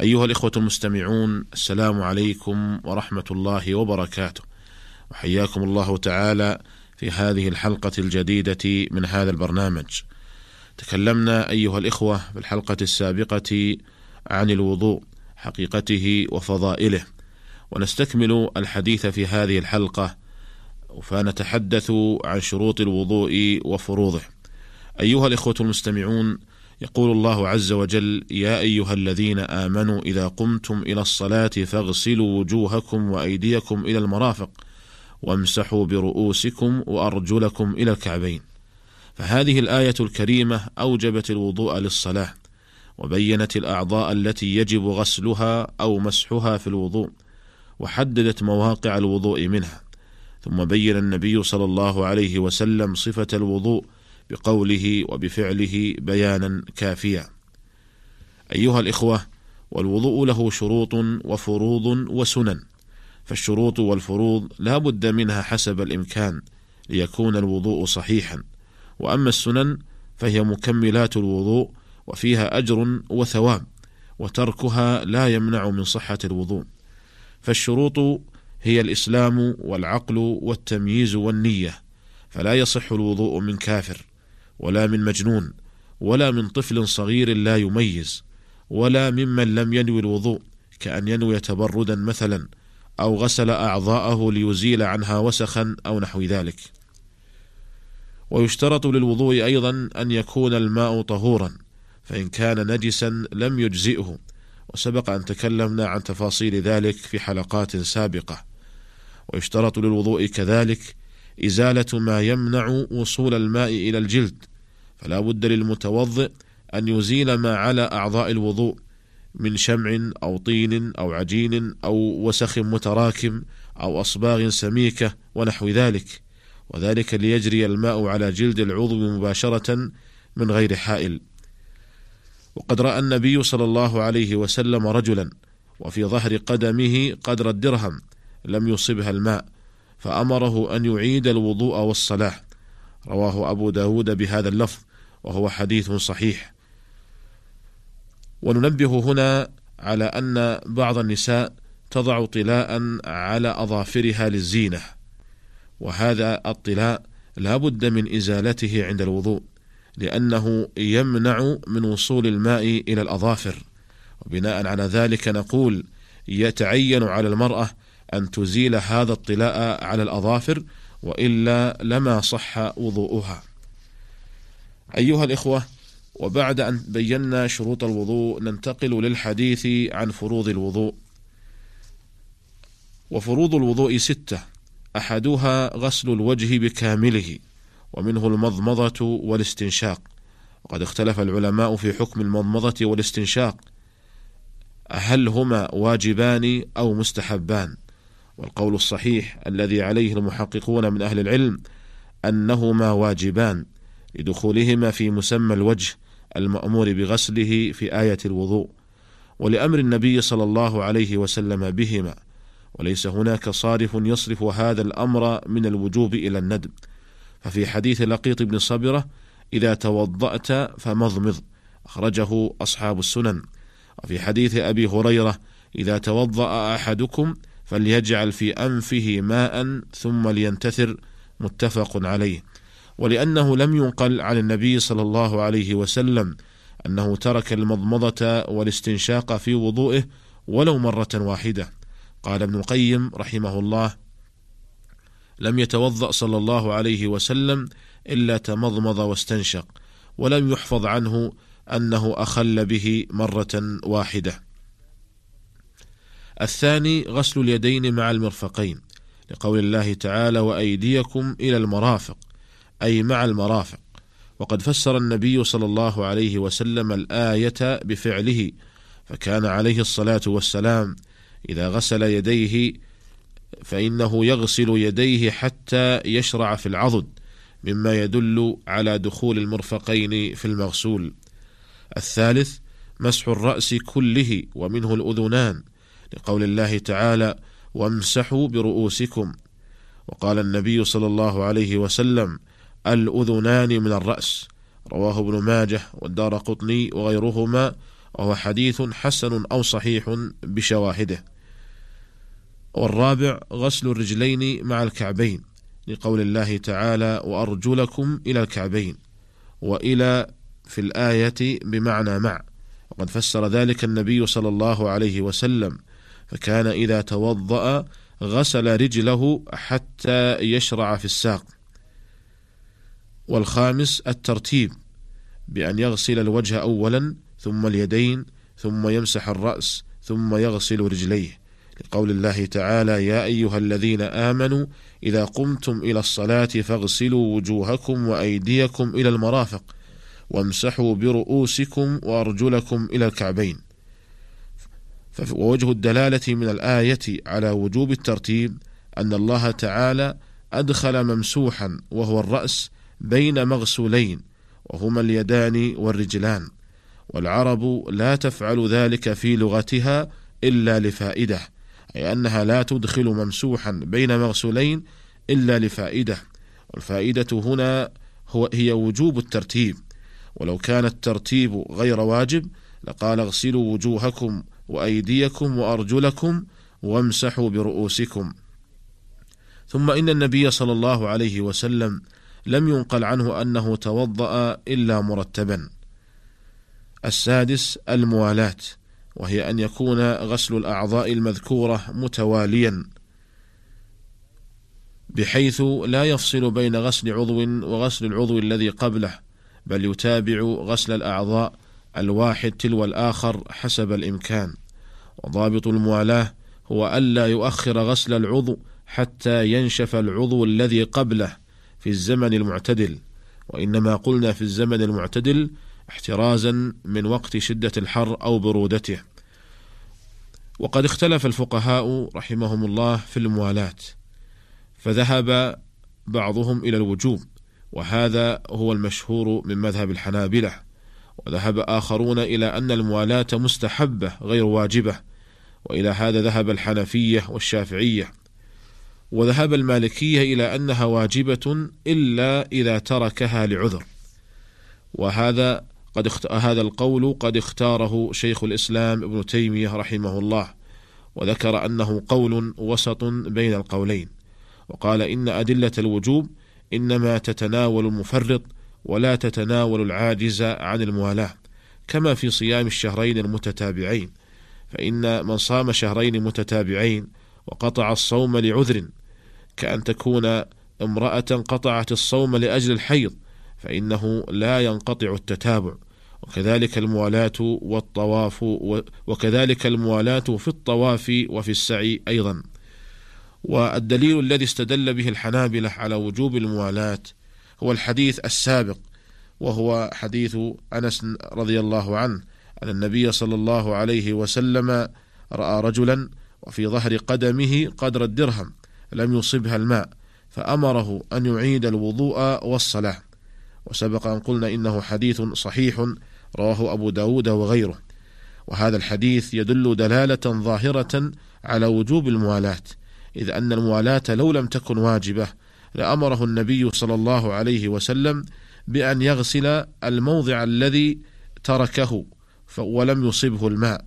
أيها الإخوة المستمعون السلام عليكم ورحمة الله وبركاته. وحياكم الله تعالى في هذه الحلقة الجديدة من هذا البرنامج. تكلمنا أيها الإخوة في الحلقة السابقة عن الوضوء حقيقته وفضائله. ونستكمل الحديث في هذه الحلقة فنتحدث عن شروط الوضوء وفروضه. أيها الإخوة المستمعون يقول الله عز وجل يا أيها الذين آمنوا إذا قمتم إلى الصلاة فاغسلوا وجوهكم وأيديكم إلى المرافق وامسحوا برؤوسكم وأرجلكم إلى الكعبين. فهذه الآية الكريمة أوجبت الوضوء للصلاة وبينت الأعضاء التي يجب غسلها أو مسحها في الوضوء وحددت مواقع الوضوء منها. ثم بين النبي صلى الله عليه وسلم صفة الوضوء بقوله وبفعله بيانا كافيا. أيها الإخوة، والوضوء له شروط وفروض وسنن، فالشروط والفروض لا بد منها حسب الإمكان ليكون الوضوء صحيحا، وأما السنن فهي مكملات الوضوء وفيها أجر وثواب، وتركها لا يمنع من صحة الوضوء. فالشروط هي الإسلام والعقل والتمييز والنية، فلا يصح الوضوء من كافر ولا من مجنون ولا من طفل صغير لا يميز ولا ممن لم ينوي الوضوء كأن ينوي تبردا مثلا أو غسل أعضاءه ليزيل عنها وسخا أو نحو ذلك. ويشترط للوضوء أيضا أن يكون الماء طهورا فإن كان نجسا لم يجزئه. وسبق أن تكلمنا عن تفاصيل ذلك في حلقات سابقة. ويشترط للوضوء كذلك إزالة ما يمنع وصول الماء إلى الجلد. فلا بد للمتوضئ أن يزيل ما على أعضاء الوضوء من شمع أو طين أو عجين أو وسخ متراكم أو أصباغ سميكة ونحو ذلك وذلك ليجري الماء على جلد العضو مباشرة من غير حائل. وقد رأى النبي صلى الله عليه وسلم رجلا وفي ظهر قدمه قدر الدرهم لم يصبها الماء. فأمره أن يعيد الوضوء والصلاة. رواه أبو داود بهذا اللفظ وهو حديث صحيح. وننبه هنا على أن بعض النساء تضع طلاء على أظافرها للزينة. وهذا الطلاء لا بد من إزالته عند الوضوء لأنه يمنع من وصول الماء إلى الأظافر. وبناء على ذلك نقول يتعين على المرأة أن تزيل هذا الطلاء على الأظافر وإلا لما صح وضوءها. أيها الإخوة، وبعد أن بينا شروط الوضوء ننتقل للحديث عن فروض الوضوء. وفروض الوضوء ستة، أحدها غسل الوجه بكامله، ومنه المضمضة والاستنشاق. وقد اختلف العلماء في حكم المضمضة والاستنشاق، هل هما واجبان أو مستحبان؟ والقول الصحيح الذي عليه المحققون من أهل العلم أنهما واجبان لدخولهما في مسمى الوجه المأمور بغسله في آية الوضوء ولأمر النبي صلى الله عليه وسلم بهما وليس هناك صارف يصرف هذا الأمر من الوجوب إلى الندب ففي حديث لقيط بن صبرة إذا توضأت فمضمض أخرجه أصحاب السنن. وفي حديث أبي هريرة إذا توضأ أحدكم فليجعل في أنفه ماء ثم لينتثر متفق عليه. ولأنه لم ينقل عن النبي صلى الله عليه وسلم أنه ترك المضمضة والاستنشاق في وضوئه ولو مرة واحدة. قال ابن القيم رحمه الله لم يتوضأ صلى الله عليه وسلم إلا تمضمض واستنشق ولم يحفظ عنه أنه أخل به مرة واحدة. الثاني غسل اليدين مع المرفقين لقول الله تعالى وأيديكم إلى المرافق. أي مع المرافق. وقد فسر النبي صلى الله عليه وسلم الآية بفعله فكان عليه الصلاة والسلام إذا غسل يديه فإنه يغسل يديه حتى يشرع في العضد مما يدل على دخول المرفقين في المغسول. الثالث مسح الرأس كله ومنه الأذنان. لقول الله تعالى وامسحوا برؤوسكم وقال النبي صلى الله عليه وسلم الأذنان من الرأس رواه ابن ماجه والدار قطني وغيرهما وهو حديث حسن أو صحيح بشواهده. والرابع غسل الرجلين مع الكعبين لقول الله تعالى وأرجلكم إلى الكعبين وإلى في الآية بمعنى مع. وقد فسر ذلك النبي صلى الله عليه وسلم. فكان إذا توضأ غسل رجله حتى يشرع في الساق. والخامس الترتيب بأن يغسل الوجه أولا ثم اليدين ثم يمسح الرأس ثم يغسل رجليه. لقول الله تعالى يا أيها الذين آمنوا إذا قمتم إلى الصلاة فاغسلوا وجوهكم وأيديكم إلى المرافق وامسحوا برؤوسكم وأرجلكم إلى الكعبين. ووجه الدلالة من الآية على وجوب الترتيب أن الله تعالى أدخل ممسوحا وهو الرأس بين مغسولين وهما اليدان والرجلان والعرب لا تفعل ذلك في لغتها إلا لفائدة أي أنها لا تدخل ممسوحا بين مغسولين إلا لفائدة والفائدة هنا هو هي وجوب الترتيب ولو كان الترتيب غير واجب لقال اغسلوا وجوهكم وأيديكم وأرجلكم وامسحوا برؤوسكم. ثم إن النبي صلى الله عليه وسلم لم ينقل عنه أنه توضأ إلا مرتبا. السادس الموالاة وهي أن يكون غسل الأعضاء المذكورة متواليا بحيث لا يفصل بين غسل عضو وغسل العضو الذي قبله بل يتابع غسل الأعضاء الواحد تلو الآخر حسب الإمكان. وضابط الموالاة هو ألا يؤخر غسل العضو حتى ينشف العضو الذي قبله في الزمن المعتدل. وإنما قلنا في الزمن المعتدل احترازا من وقت شدة الحر أو برودته. وقد اختلف الفقهاء رحمهم الله في الموالاة فذهب بعضهم إلى الوجوب وهذا هو المشهور من مذهب الحنابلة. وذهب آخرون إلى أن الموالاة مستحبة غير واجبة وإلى هذا ذهب الحنفية والشافعية. وذهب المالكية إلى أنها واجبة إلا إذا تركها لعذر. وهذا قد اخت... هذا القول قد اختاره شيخ الإسلام ابن تيمية رحمه الله وذكر أنه قول وسط بين القولين. وقال إن أدلة الوجوب إنما تتناول المفرط ولا تتناول العاجز عن الموالاة كما في صيام الشهرين المتتابعين. فإن من صام شهرين متتابعين وقطع الصوم لعذر كأن تكون امرأة قطعت الصوم لأجل الحيض فإنه لا ينقطع التتابع. وكذلك الموالاة والطواف وكذلك الموالاة في الطواف وفي السعي أيضا. والدليل الذي استدل به الحنابلة على وجوب الموالاة هو الحديث السابق وهو حديث أنس رضي الله عنه أن النبي صلى الله عليه وسلم رأى رجلا وفي ظهر قدمه قدر الدرهم لم يصبها الماء فأمره أن يعيد الوضوء والصلاة. وسبق أن قلنا إنه حديث صحيح رواه أبو داود وغيره. وهذا الحديث يدل دلالة ظاهرة على وجوب الموالاة إذ أن الموالاة لو لم تكن واجبة لأمره النبي صلى الله عليه وسلم بأن يغسل الموضع الذي تركه ولم يصبه الماء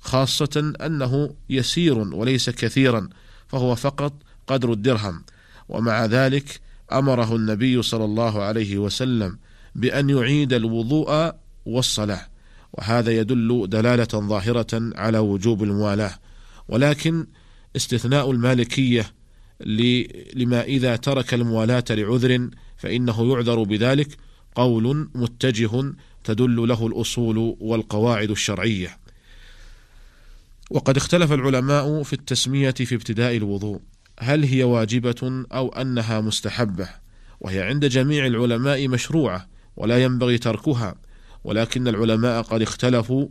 خاصة أنه يسير وليس كثيرا فهو فقط قدر الدرهم. ومع ذلك أمره النبي صلى الله عليه وسلم بأن يعيد الوضوء والصلاة. وهذا يدل دلالة ظاهرة على وجوب الموالاه. ولكن استثناء المالكية لما إذا ترك الموالاة لعذر فإنه يعذر بذلك. قول متجه تدل له الأصول والقواعد الشرعية. وقد اختلف العلماء في التسمية في ابتداء الوضوء. هل هي واجبة أو أنها مستحبة؟ وهي عند جميع العلماء مشروعة ولا ينبغي تركها ولكن العلماء قد اختلفوا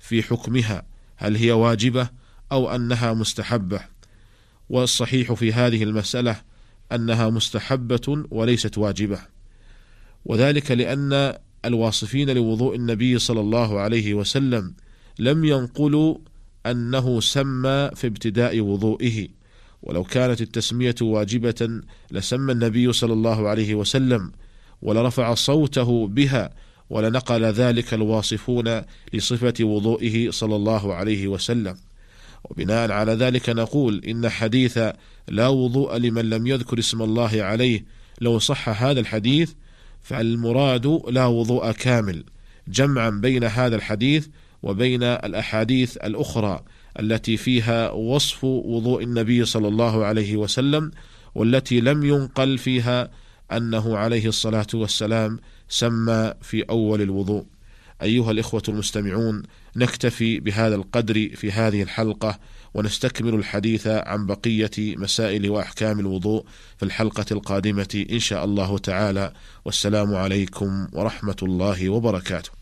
في حكمها. هل هي واجبة أو أنها مستحبة؟ والصحيح في هذه المسألة أنها مستحبة وليست واجبة. وذلك لأن الواصفين لوضوء النبي صلى الله عليه وسلم لم ينقلوا أنه سمى في ابتداء وضوئه. ولو كانت التسمية واجبة لسمى النبي صلى الله عليه وسلم ولرفع صوته بها ولنقل ذلك الواصفون لصفة وضوئه صلى الله عليه وسلم. وبناء على ذلك نقول إن حديث لا وضوء لمن لم يذكر اسم الله عليه لو صح هذا الحديث فالمراد لا وضوء كامل جمعا بين هذا الحديث وبين الأحاديث الأخرى التي فيها وصف وضوء النبي صلى الله عليه وسلم والتي لم ينقل فيها أنه عليه الصلاة والسلام سمى في أول الوضوء. أيها الإخوة المستمعون نكتفي بهذا القدر في هذه الحلقة ونستكمل الحديث عن بقية مسائل وأحكام الوضوء في الحلقة القادمة إن شاء الله تعالى. والسلام عليكم ورحمة الله وبركاته.